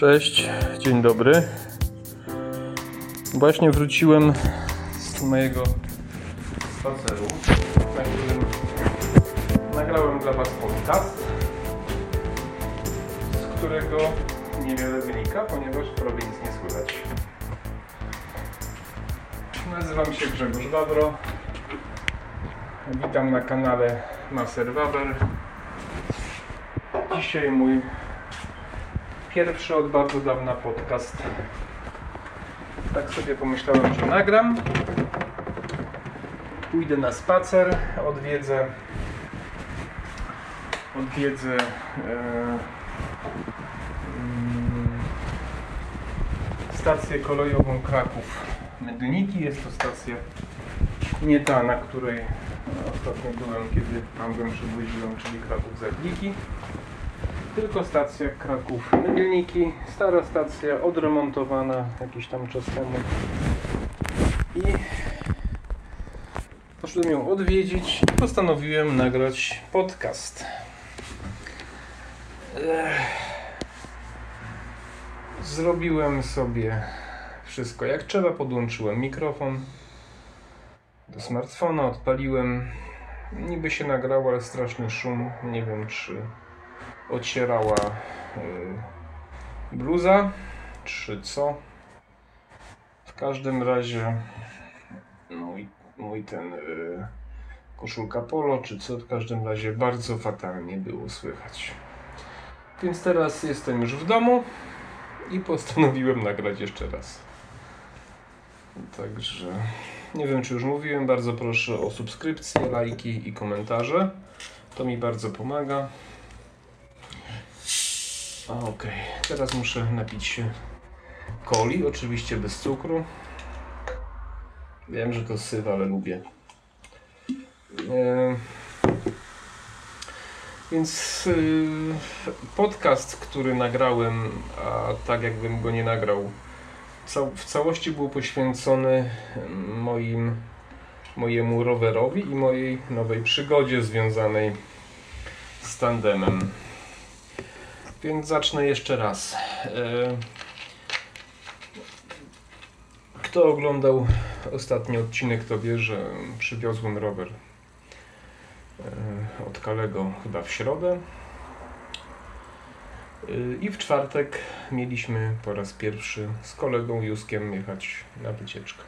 Cześć, dzień dobry. Właśnie wróciłem z mojego spaceru, na którym nagrałem dla Was podcast, z którego niewiele wynika, ponieważ prawie nic nie słychać. Nazywam się Grzegorz Wawro. Witam na kanale Maser Waber. Dzisiaj mój pierwszy od bardzo dawna podcast. Tak sobie pomyślałem, że nagram. Pójdę na spacer, odwiedzę odwiedzę e, mm, stację kolejową Kraków Mydniki. Jest to stacja nie ta, na której ostatnio byłem, kiedy Pangę przywoziłem, czyli Kraków Zagliki tylko stacja Kraków Mydlniki. Stara stacja, odremontowana jakiś tam czas temu. I poszedłem ją odwiedzić i postanowiłem nagrać podcast. Zrobiłem sobie wszystko jak trzeba. Podłączyłem mikrofon do smartfona, odpaliłem. Niby się nagrało, ale straszny szum. Nie wiem, czy ocierała y, bluza, czy co. W każdym razie mój, mój ten y, koszulka polo, czy co, w każdym razie bardzo fatalnie było słychać. Więc teraz jestem już w domu i postanowiłem nagrać jeszcze raz. Także nie wiem, czy już mówiłem, bardzo proszę o subskrypcje, lajki i komentarze. To mi bardzo pomaga. Okej, okay. teraz muszę napić się coli, oczywiście bez cukru. Wiem, że to syf, ale lubię. Więc y, podcast, który nagrałem, a tak jakbym go nie nagrał, w całości był poświęcony moim, mojemu rowerowi i mojej nowej przygodzie związanej z tandemem. Więc zacznę jeszcze raz. E, kto oglądał ostatni odcinek, to wie, że przywiozłem rower e, od Kalego chyba w środę. E, I w czwartek mieliśmy po raz pierwszy z kolegą Juskiem jechać na wycieczkę.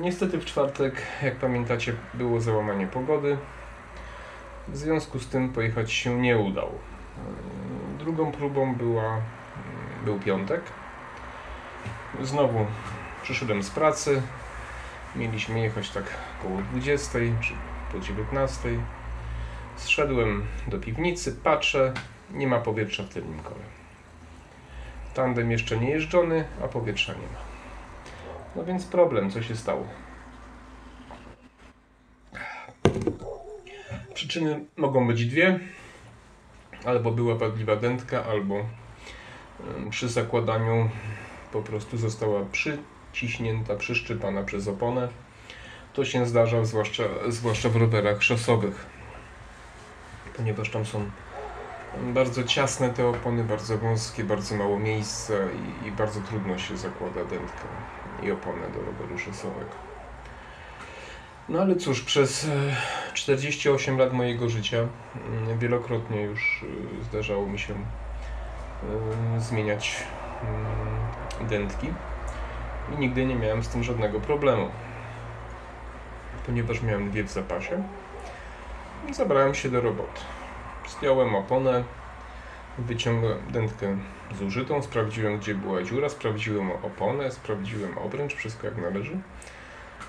Niestety w czwartek, jak pamiętacie, było załamanie pogody. W związku z tym pojechać się nie udało. Drugą próbą była, był piątek. Znowu przyszedłem z pracy. Mieliśmy jechać tak około 20 czy po 19. Zszedłem do piwnicy, patrzę, nie ma powietrza w tylnym kole. Tandem jeszcze nie jeżdżony, a powietrza nie ma. No więc problem, co się stało? Przyczyny mogą być dwie albo była wadliwa dętka, albo przy zakładaniu po prostu została przyciśnięta, przyszczypana przez oponę. To się zdarza zwłaszcza, zwłaszcza w rowerach szosowych, ponieważ tam są bardzo ciasne te opony, bardzo wąskie, bardzo mało miejsca i, i bardzo trudno się zakłada dętkę i oponę do roweru szosowego. No ale cóż, przez 48 e, lat mojego życia mm, wielokrotnie już e, zdarzało mi się e, zmieniać mm, dętki i nigdy nie miałem z tym żadnego problemu. Ponieważ miałem dwie w zapasie, zabrałem się do roboty. Zdjąłem oponę, wyciągłem dętkę zużytą, sprawdziłem gdzie była dziura, sprawdziłem oponę, sprawdziłem obręcz, wszystko jak należy.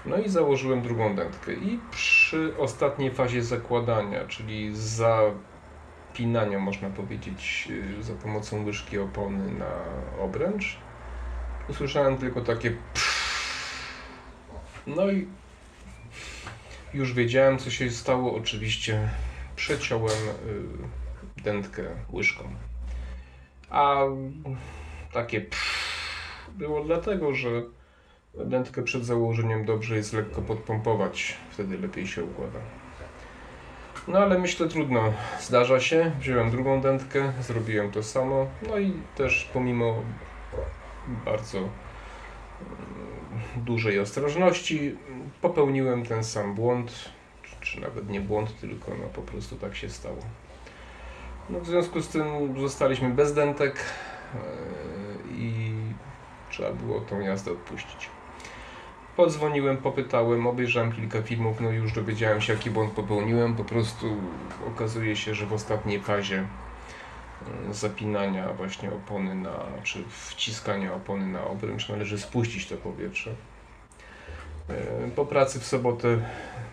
No i założyłem drugą dętkę. I przy ostatniej fazie zakładania, czyli zapinania, można powiedzieć, y, za pomocą łyżki opony na obręcz, usłyszałem tylko takie no i już wiedziałem, co się stało. Oczywiście przeciąłem y, dętkę łyżką. A takie było dlatego, że Dętkę przed założeniem dobrze jest lekko podpompować, wtedy lepiej się układa. No ale myślę trudno, zdarza się. Wziąłem drugą dętkę, zrobiłem to samo. No i też pomimo bardzo mm, dużej ostrożności popełniłem ten sam błąd, czy nawet nie błąd, tylko no po prostu tak się stało. No w związku z tym zostaliśmy bez dętek e, i trzeba było tą jazdę odpuścić. Podzwoniłem, popytałem, obejrzałem kilka filmów, no już dowiedziałem się jaki błąd popełniłem. Po prostu okazuje się, że w ostatniej fazie e, zapinania właśnie opony na, czy wciskania opony na obręcz należy spuścić to powietrze. E, po pracy w sobotę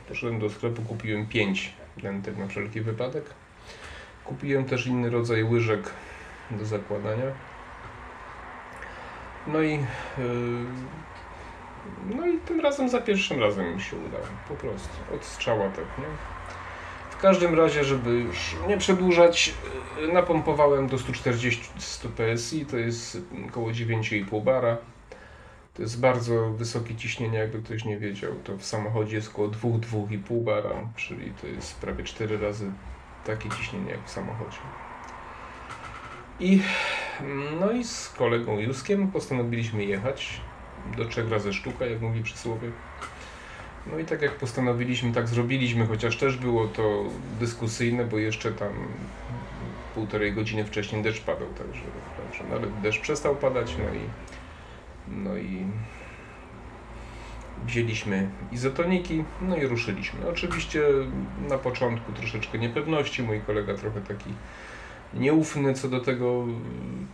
poszedłem do sklepu, kupiłem 5 dentek na wszelki wypadek. Kupiłem też inny rodzaj łyżek do zakładania. No i yy, no i tym razem za pierwszym razem mi się udało, po prostu, od strzała tak, nie? W każdym razie, żeby już nie przedłużać, yy, napompowałem do 140 PSI, to jest około 9,5 bara. To jest bardzo wysokie ciśnienie, jakby ktoś nie wiedział. To w samochodzie jest około 2-2,5 bara, czyli to jest prawie 4 razy takie ciśnienie jak w samochodzie. I, no i z kolegą Juskiem postanowiliśmy jechać do trzech razy sztuka, jak mówi przysłowie. No i tak jak postanowiliśmy, tak zrobiliśmy, chociaż też było to dyskusyjne, bo jeszcze tam półtorej godziny wcześniej deszcz padał, także, także nawet deszcz przestał padać, no i, no i wzięliśmy izotoniki, no i ruszyliśmy. Oczywiście na początku troszeczkę niepewności, mój kolega trochę taki nieufny co do tego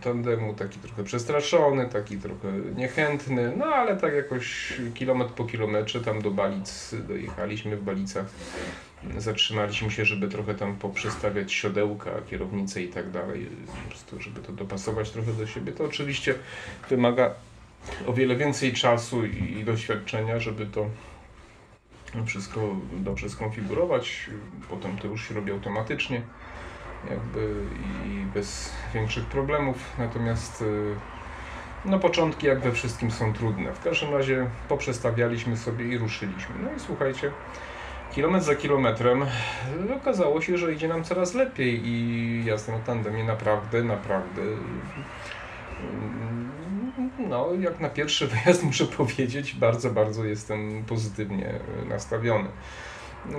tandemu, taki trochę przestraszony, taki trochę niechętny, no ale tak jakoś kilometr po kilometrze tam do Balic dojechaliśmy w Balicach. Zatrzymaliśmy się, żeby trochę tam poprzestawiać siodełka, kierownicę i tak dalej, po prostu żeby to dopasować trochę do siebie. To oczywiście wymaga o wiele więcej czasu i doświadczenia, żeby to wszystko dobrze skonfigurować. Potem to już się robi automatycznie jakby i bez większych problemów. Natomiast y, no początki jak we wszystkim są trudne. W każdym razie poprzestawialiśmy sobie i ruszyliśmy. No i słuchajcie, kilometr za kilometrem okazało się, że idzie nam coraz lepiej i jazda na tandemie naprawdę, naprawdę no, jak na pierwszy wyjazd muszę powiedzieć, bardzo, bardzo jestem pozytywnie nastawiony.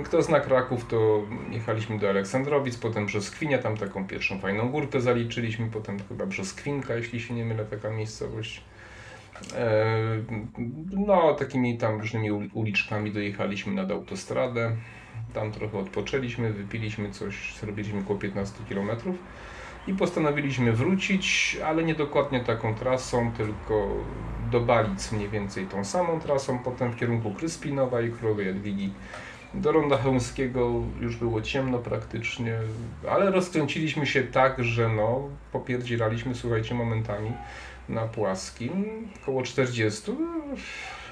Kto zna Kraków, to jechaliśmy do Aleksandrowic, potem Brzoskwinia, tam taką pierwszą fajną górkę zaliczyliśmy, potem chyba Brzoskwinka, jeśli się nie mylę, taka miejscowość. E, no, takimi tam różnymi uliczkami dojechaliśmy nad autostradę. Tam trochę odpoczęliśmy, wypiliśmy coś, zrobiliśmy około 15 kilometrów i postanowiliśmy wrócić, ale nie dokładnie taką trasą, tylko do Balic mniej więcej tą samą trasą, potem w kierunku Kryspinowa i Królowej Jadwigi. Do Ronda Chełmskiego już było ciemno praktycznie, ale rozkręciliśmy się tak, że no, popierdzieraliśmy, słuchajcie, momentami na płaskim, około 40.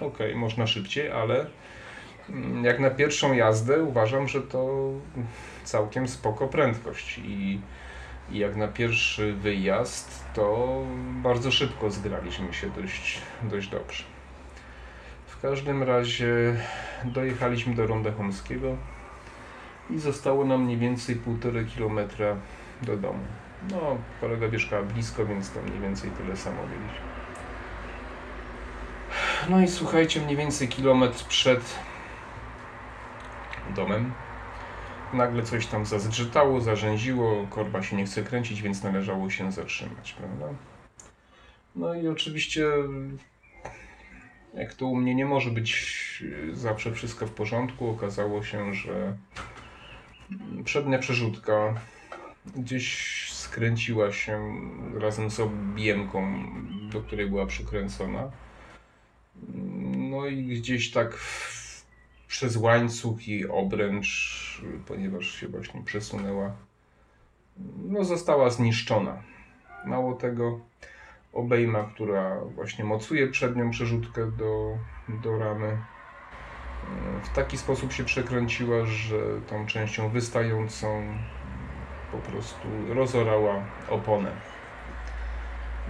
ok, można szybciej, ale mm, jak na pierwszą jazdę uważam, że to całkiem spoko prędkość i i jak na pierwszy wyjazd, to bardzo szybko zgraliśmy się dość, dość dobrze. W każdym razie dojechaliśmy do Ronda Chomskiego i zostało nam mniej więcej półtorej kilometra do domu. No, kolega mieszkała blisko, więc tam mniej więcej tyle samo byliśmy. No i słuchajcie, mniej więcej kilometr przed domem nagle coś tam zazgrzytało, zarzęziło, korba się nie chce kręcić, więc należało się zatrzymać, prawda? No i oczywiście, jak to u mnie nie może być zawsze wszystko w porządku, okazało się, że przednia przerzutka gdzieś skręciła się razem z objemką, do której była przykręcona. No i gdzieś tak przez łańcuch i obręcz, ponieważ się właśnie przesunęła, no została zniszczona. Mało tego, obejma, która właśnie mocuje przednią przerzutkę do, do ramy, w taki sposób się przekręciła, że tą częścią wystającą po prostu rozorała oponę.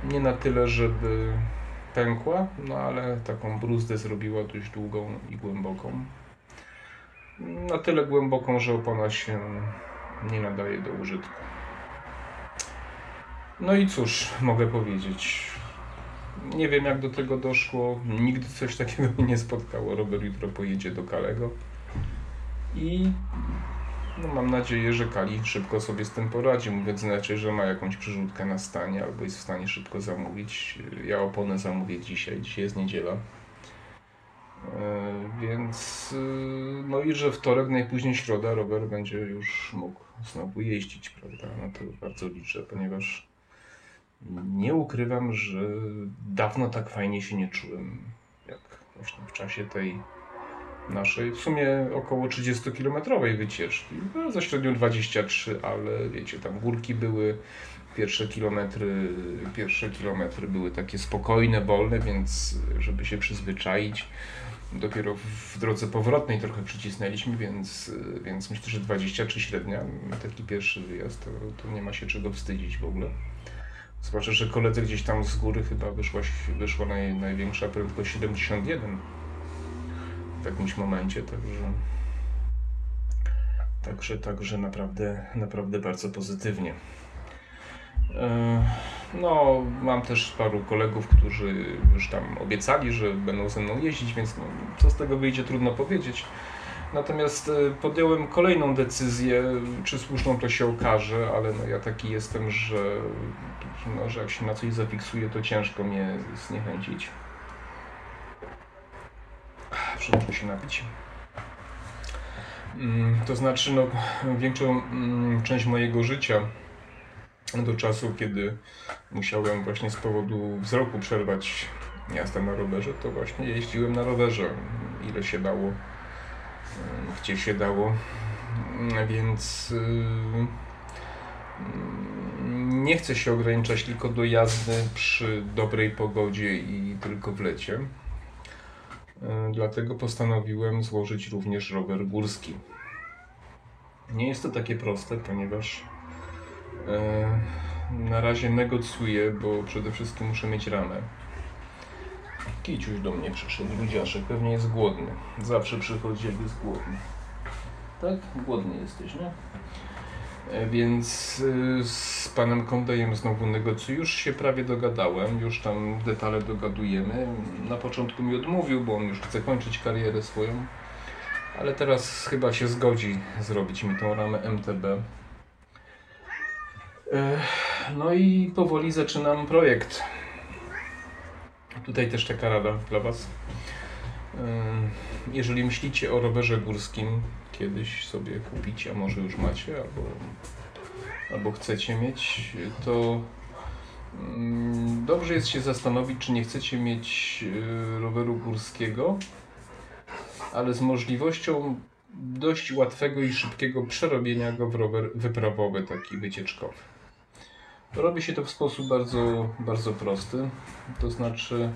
Nie na tyle, żeby pękła, no ale taką bruzdę zrobiła dość długą i głęboką. na tyle głęboką, że opona się nie nadaje do użytku. No i cóż, mogę powiedzieć. Nie wiem jak do tego doszło. Nigdy coś takiego mnie nie spotkało. Robert jutro pojedzie do Kalego. I no, mam nadzieję, że Kali szybko sobie z tym poradzi. Mówiąc inaczej, że ma jakąś przyrzutkę na stanie albo jest w stanie szybko zamówić. Ja oponę zamówię dzisiaj. Dzisiaj jest niedziela. E, więc e, no i że wtorek, najpóźniej środa Robert będzie już mógł znowu jeździć, prawda? No to bardzo liczę, ponieważ nie ukrywam, że dawno tak fajnie się nie czułem, jak właśnie w czasie tej naszej, w sumie około 30-kilometrowej wycieczki. No, za średnią 23, ale wiecie, tam górki były, pierwsze kilometry, pierwsze kilometry były takie spokojne, wolne, więc żeby się przyzwyczaić, dopiero w drodze powrotnej trochę przycisnęliśmy, więc, więc myślę, że 23 średnia, taki pierwszy wyjazd, to, to nie ma się czego wstydzić w ogóle. Zwłaszcza, że koledze gdzieś tam z góry chyba wyszła, wyszła naj, największa prędkość 71 w jakimś momencie, także także, także naprawdę, naprawdę bardzo pozytywnie. E, no, mam też paru kolegów, którzy już tam obiecali, że będą ze mną jeździć, więc no, co z tego wyjdzie, trudno powiedzieć. Natomiast e, podjąłem kolejną decyzję, czy słuszną to się okaże, ale no ja taki jestem, że, no, że jak się na coś zafiksuję, to ciężko mnie zniechęcić. Muszę się napić. Mm, to znaczy, no, większą mm, część mojego życia do czasu, kiedy musiałem właśnie z powodu wzroku przerwać jazdę na rowerze, to właśnie jeździłem na rowerze, ile się dało, gdzie się dało, więc nie chcę się ograniczać tylko do jazdy przy dobrej pogodzie i tylko w lecie. E, dlatego postanowiłem złożyć również rower górski. Nie jest to takie proste, ponieważ e, na razie negocjuję, bo przede wszystkim muszę mieć ramę. Kiciuś do mnie przyszedł, ludziaszek, pewnie jest głodny. Zawsze przychodzi jak jest głodny. Tak? Głodny jesteś, nie? E, więc y, z panem Kondejem znowu negocjuję. Już się prawie dogadałem, już tam detale dogadujemy. Na początku mi odmówił, bo on już chce kończyć karierę swoją. Ale teraz chyba się zgodzi zrobić mi tą ramę MTB. E, no i powoli zaczynam projekt. Tutaj też taka rada dla Was. Jeżeli myślicie o rowerze górskim, kiedyś sobie kupić, a może już macie, albo, albo chcecie mieć, to dobrze jest się zastanowić, czy nie chcecie mieć y, roweru górskiego, ale z możliwością dość łatwego i szybkiego przerobienia go w rower wyprawowy, taki wycieczkowy. Robi się to w sposób bardzo, bardzo prosty, to znaczy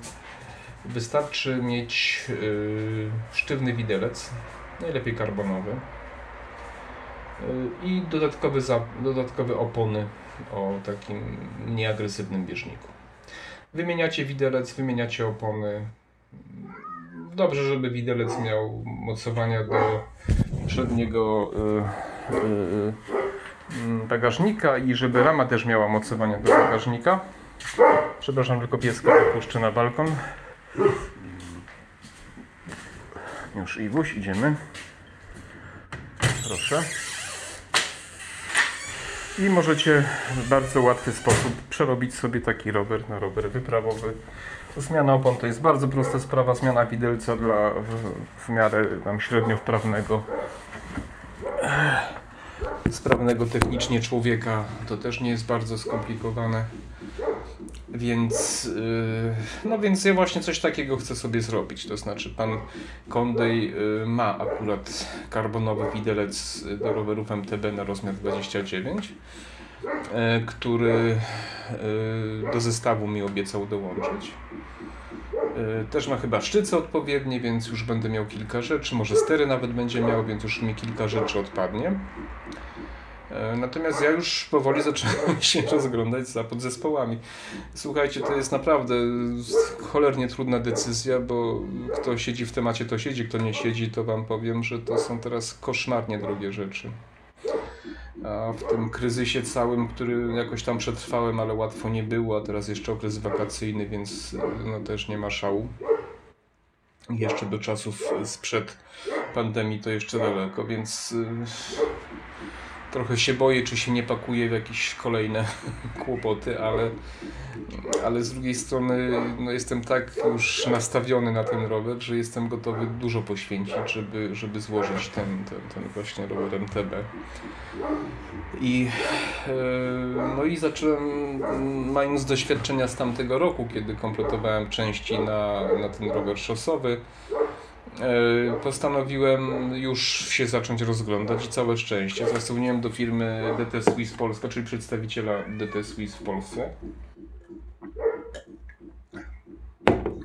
wystarczy mieć yy, sztywny widelec, najlepiej karbonowy. Y, I dodatkowe, za, dodatkowe opony o takim nieagresywnym bieżniku. Wymieniacie widelec, wymieniacie opony. Dobrze, żeby widelec miał mocowania do przedniego yy, yy, bagażnika i żeby rama też miała mocowania do bagażnika. Przepraszam, tylko pieska wypuszczę na balkon. Już Iwuś, idziemy. Proszę. I możecie w bardzo łatwy sposób przerobić sobie taki rower na rower wyprawowy. Zmiana opon to jest bardzo prosta sprawa. Zmiana widelca dla w, w miarę tam średnio wprawnego sprawnego technicznie człowieka to też nie jest bardzo skomplikowane. Więc, yy, no więc ja właśnie coś takiego chcę sobie zrobić. To znaczy, pan Kondej yy, ma akurat karbonowy widelec do rowerów MTB na rozmiar 29, yy, który do zestawu mi obiecał dołączyć. Też ma chyba szczyce odpowiednie, więc już będę miał kilka rzeczy. Może stery nawet będzie miał, więc już mi kilka rzeczy odpadnie. E, natomiast ja już powoli zacząłem się rozglądać za podzespołami. Słuchajcie, to jest naprawdę cholernie trudna decyzja, bo kto siedzi w temacie, to siedzi, kto nie siedzi, to wam powiem, że to są teraz koszmarnie drogie rzeczy. A w tym kryzysie całym, który jakoś tam przetrwałem, ale łatwo nie było, a teraz jeszcze okres wakacyjny, więc no też nie ma szału. Jeszcze do czasów sprzed pandemii to jeszcze daleko, więc y, trochę się boję, czy się nie pakuje w jakieś kolejne kłopoty, ale, ale z drugiej strony no jestem tak już nastawiony na ten rower, że jestem gotowy dużo poświęcić, żeby, żeby złożyć ten, ten, ten właśnie rower MTB. I, e, no i zacząłem, mając doświadczenia z tamtego roku, kiedy kompletowałem części na, na ten rower szosowy, postanowiłem już się zacząć rozglądać i całe szczęście. Zadzwoniłem do firmy DT Swiss Polska, czyli przedstawiciela DT Swiss w Polsce.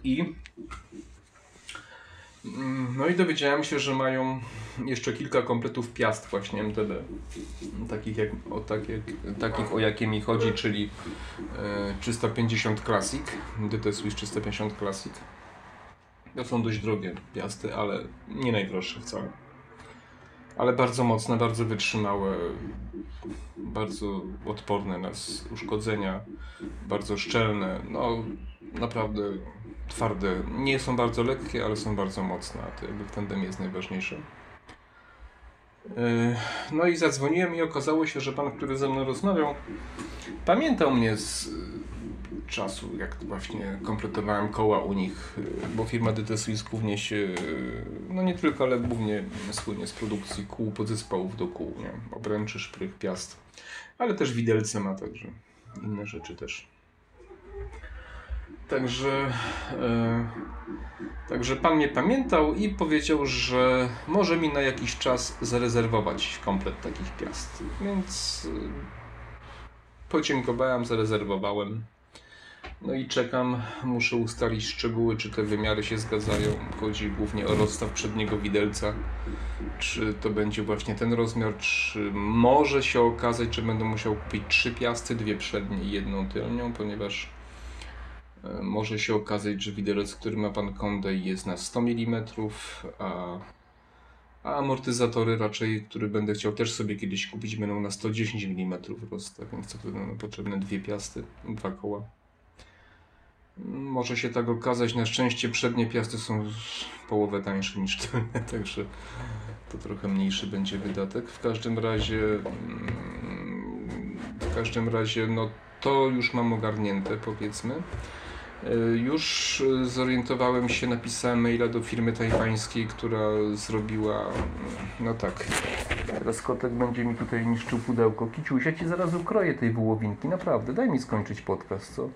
I no i dowiedziałem się, że mają jeszcze kilka kompletów piast właśnie MTB. Takich, jak, o, tak jak, takich o jakie mi chodzi, czyli e, 350 Classic, DT Swiss 350 Classic są dość drogie piasty, ale nie najdroższe wcale. Ale bardzo mocne, bardzo wytrzymałe, bardzo odporne na uszkodzenia, bardzo szczelne. No, naprawdę twarde. Nie są bardzo lekkie, ale są bardzo mocne, a to jakby w tandemie jest najważniejsze. Yy, no i zadzwoniłem i okazało się, że pan, który ze mną rozmawiał, pamiętał mnie z czasu, jak właśnie kompletowałem koła u nich, y, bo firma DT Swiss głównie się, y, no nie tylko, ale głównie słynie z produkcji kół, podzespołów do kół, nie? obręczy, szprych, piast, ale też widelce ma, także inne rzeczy też. Także, e, także pan mnie pamiętał i powiedział, że może mi na jakiś czas zarezerwować komplet takich piast. Więc e, podziękowałem, zarezerwowałem. No i czekam, muszę ustalić szczegóły, czy te wymiary się zgadzają. Chodzi głównie o rozstaw przedniego widelca. Czy to będzie właśnie ten rozmiar, czy może się okazać, że będę musiał kupić trzy piasty, dwie przednie i jedną tylnią, ponieważ e, może się okazać, że widelec, który ma pan Kondej jest na 100 mm, a, a amortyzatory raczej, które będę chciał też sobie kiedyś kupić, będą na 110 mm rozstaw, więc to będą potrzebne dwie piasty, dwa koła. Może się tak okazać. Na szczęście przednie piasty są połowę tańsze niż tylne, także to trochę mniejszy będzie wydatek. W każdym razie, mm, w każdym razie, no to już mam ogarnięte, powiedzmy. E, już zorientowałem się, napisałem maila do firmy tajwańskiej, która zrobiła. No tak. Teraz kotek będzie mi tutaj niszczył pudełko. Kiciuś, ja ci zaraz ukroję tej wołowinki. Naprawdę, daj mi skończyć podcast, co?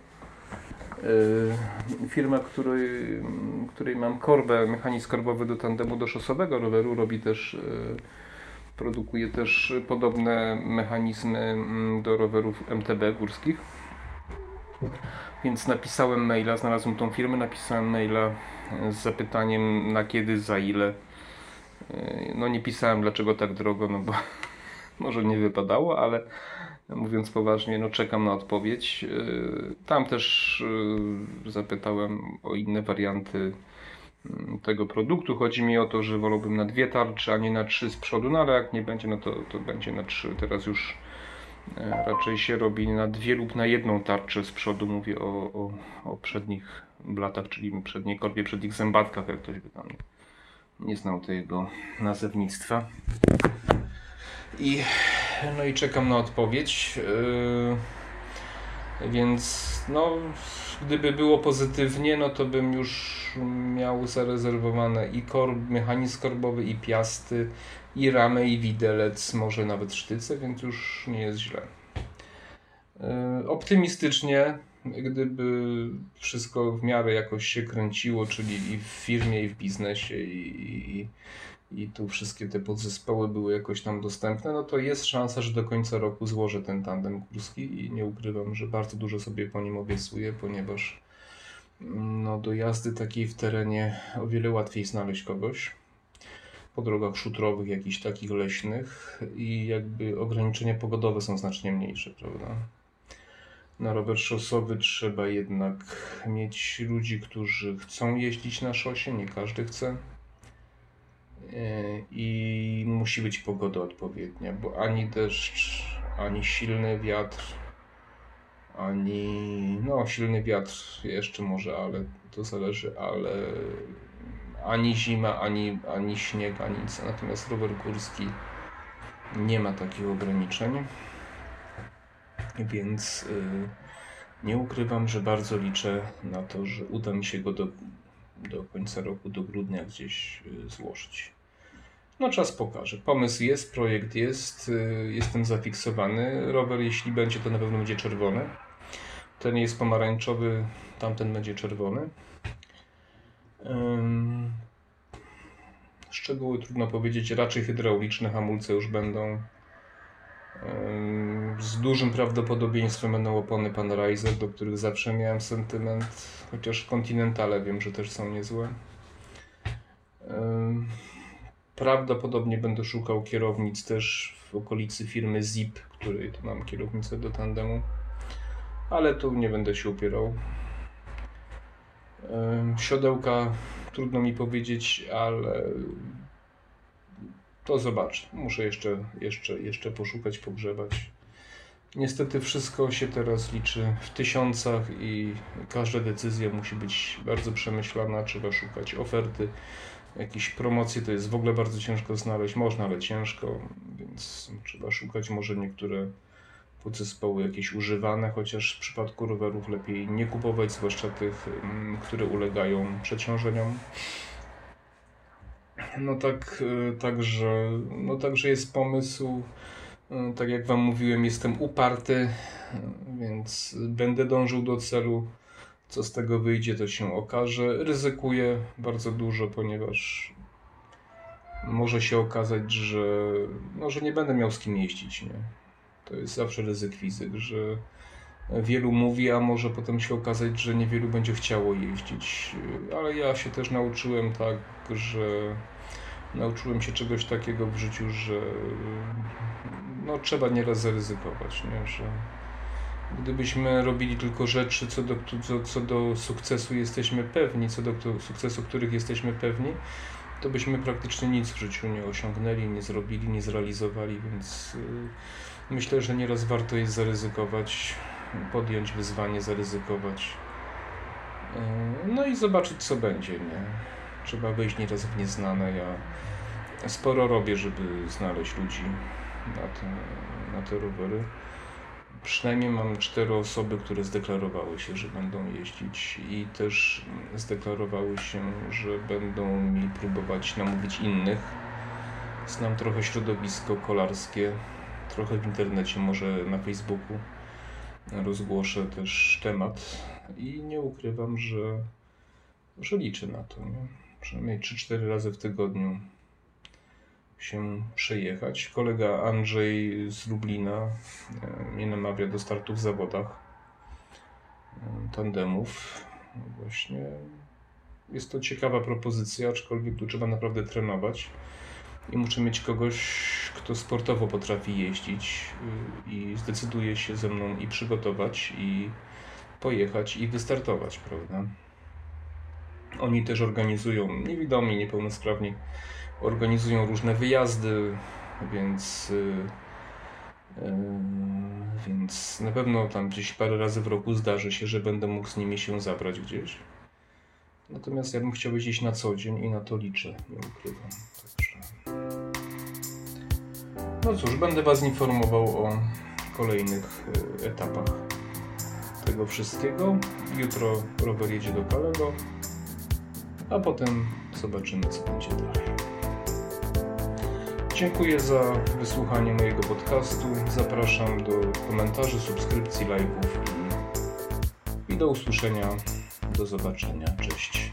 E, firma, której, której mam korbę, mechanizm korbowy do tandemu do szosowego roweru, robi też, e, produkuje też podobne mechanizmy mm, do rowerów MTB górskich. Więc napisałem maila, znalazłem tą firmę, napisałem maila z zapytaniem na kiedy, za ile. No nie pisałem dlaczego tak drogo, no bo może nie wypadało, ale mówiąc poważnie, no czekam na odpowiedź. Y, tam też y, zapytałem o inne warianty mm, tego produktu. Chodzi mi o to, że wolałbym na dwie tarcze, a nie na trzy z przodu, no ale jak nie będzie, no to, to będzie na trzy. Teraz już e, raczej się robi na dwie lub na jedną tarczę z przodu. Mówię o, o, o przednich blatach, czyli przedniej korbie, przednich zębatkach, jak ktoś by tam nie znał tego nazewnictwa. I, no i czekam na odpowiedź. Yy, więc no, gdyby było pozytywnie, no to bym już miał zarezerwowane i korb, mechanizm korbowy, i piasty, i ramę, i widelec, może nawet sztyce, więc już nie jest źle. Yy, optymistycznie, gdyby wszystko w miarę jakoś się kręciło, czyli i w firmie, i w biznesie, i, i i tu wszystkie te podzespoły były jakoś tam dostępne, no to jest szansa, że do końca roku złożę ten tandem górski i nie ukrywam, że bardzo dużo sobie po nim obiecuję, ponieważ no, do jazdy takiej w terenie o wiele łatwiej znaleźć kogoś. po drogach szutrowych, jakichś takich leśnych i jakby ograniczenia pogodowe są znacznie mniejsze, prawda? Na rower szosowy trzeba jednak mieć ludzi, którzy chcą jeździć na szosie, nie każdy chce. I musi być pogoda odpowiednia, bo ani deszcz, ani silny wiatr, ani no silny wiatr jeszcze może, ale to zależy, ale ani zima, ani, ani śnieg, ani nic. Natomiast rower górski nie ma takich ograniczeń. Więc yy, nie ukrywam, że bardzo liczę na to, że uda mi się go do, do końca roku, do grudnia gdzieś yy, złożyć. No czas pokaże. Pomysł jest, projekt jest, yy, jestem zafiksowany. Rower, jeśli będzie, to na pewno będzie czerwony. Ten jest pomarańczowy, tamten będzie czerwony. Szczegóły trudno powiedzieć, raczej hydrauliczne hamulce już będą. Z dużym prawdopodobieństwem będą opony Panriser, do których zawsze miałem sentyment, chociaż Continentale wiem, że też są niezłe. Prawdopodobnie będę szukał kierownic też w okolicy firmy Zip, której tu mam kierownicę do tandemu, ale tu nie będę się upierał. Siodełka trudno mi powiedzieć, ale to zobaczę. Muszę jeszcze, jeszcze, jeszcze poszukać, pogrzebać. Niestety wszystko się teraz liczy w tysiącach i każda decyzja musi być bardzo przemyślana. Trzeba szukać oferty, jakieś promocje. To jest w ogóle bardzo ciężko znaleźć. Można, ale ciężko, więc trzeba szukać może niektóre podzespoły jakieś używane, chociaż w przypadku rowerów lepiej nie kupować, zwłaszcza tych, mm, które ulegają przeciążeniom. No tak, y, także, no także jest pomysł. Y, tak jak Wam mówiłem, jestem uparty, y, więc będę dążył do celu. Co z tego wyjdzie, to się okaże. Ryzykuję bardzo dużo, ponieważ może się okazać, że, no, że nie będę miał z kim jeździć. Nie? To jest zawsze ryzyk fizyk, że wielu mówi, a może potem się okazać, że niewielu będzie chciało jeździć. Ale ja się też nauczyłem tak, że nauczyłem się czegoś takiego w życiu, że no, trzeba nieraz zaryzykować, nie? że gdybyśmy robili tylko rzeczy, co do, co, co do sukcesu jesteśmy pewni, co do sukcesu, których jesteśmy pewni, to byśmy praktycznie nic w życiu nie osiągnęli, nie zrobili, nie zrealizowali, więc y, myślę, że nieraz warto jest zaryzykować, podjąć wyzwanie, zaryzykować. Y, no i zobaczyć, co będzie. Nie? Trzeba wejść nieraz w nieznane. Ja sporo robię, żeby znaleźć ludzi na te, na te rowery. Przynajmniej mam cztery osoby, które zdeklarowały się, że będą jeździć i też zdeklarowały się, że będą mi próbować namówić innych. Znam trochę środowisko kolarskie, trochę w internecie, może na Facebooku rozgłoszę też temat i nie ukrywam, że, że liczę na to. Nie? Przynajmniej 3-4 razy w tygodniu się przejechać. Kolega Andrzej z Lublina e, mnie namawia do startu w zawodach e, tandemów. Właśnie jest to ciekawa propozycja, aczkolwiek tu trzeba naprawdę trenować i muszę mieć kogoś, kto sportowo potrafi jeździć e, i zdecyduje się ze mną i przygotować, i pojechać, i wystartować, prawda? Oni też organizują, niewidomi, niepełnosprawni, organizują różne wyjazdy, więc, yy, yy, więc na pewno tam gdzieś parę razy w roku zdarzy się, że będę mógł z nimi się zabrać gdzieś. Natomiast ja bym chciał jeździć na co dzień i na to liczę, nie ukrywam. Także... No cóż, będę Was informował o kolejnych yy, etapach tego wszystkiego. Jutro rower jedzie do Kalego, a potem zobaczymy, co będzie dalej. Dziękuję za wysłuchanie mojego podcastu. Zapraszam do komentarzy, subskrypcji, lajków i, do usłyszenia. Do zobaczenia. Cześć.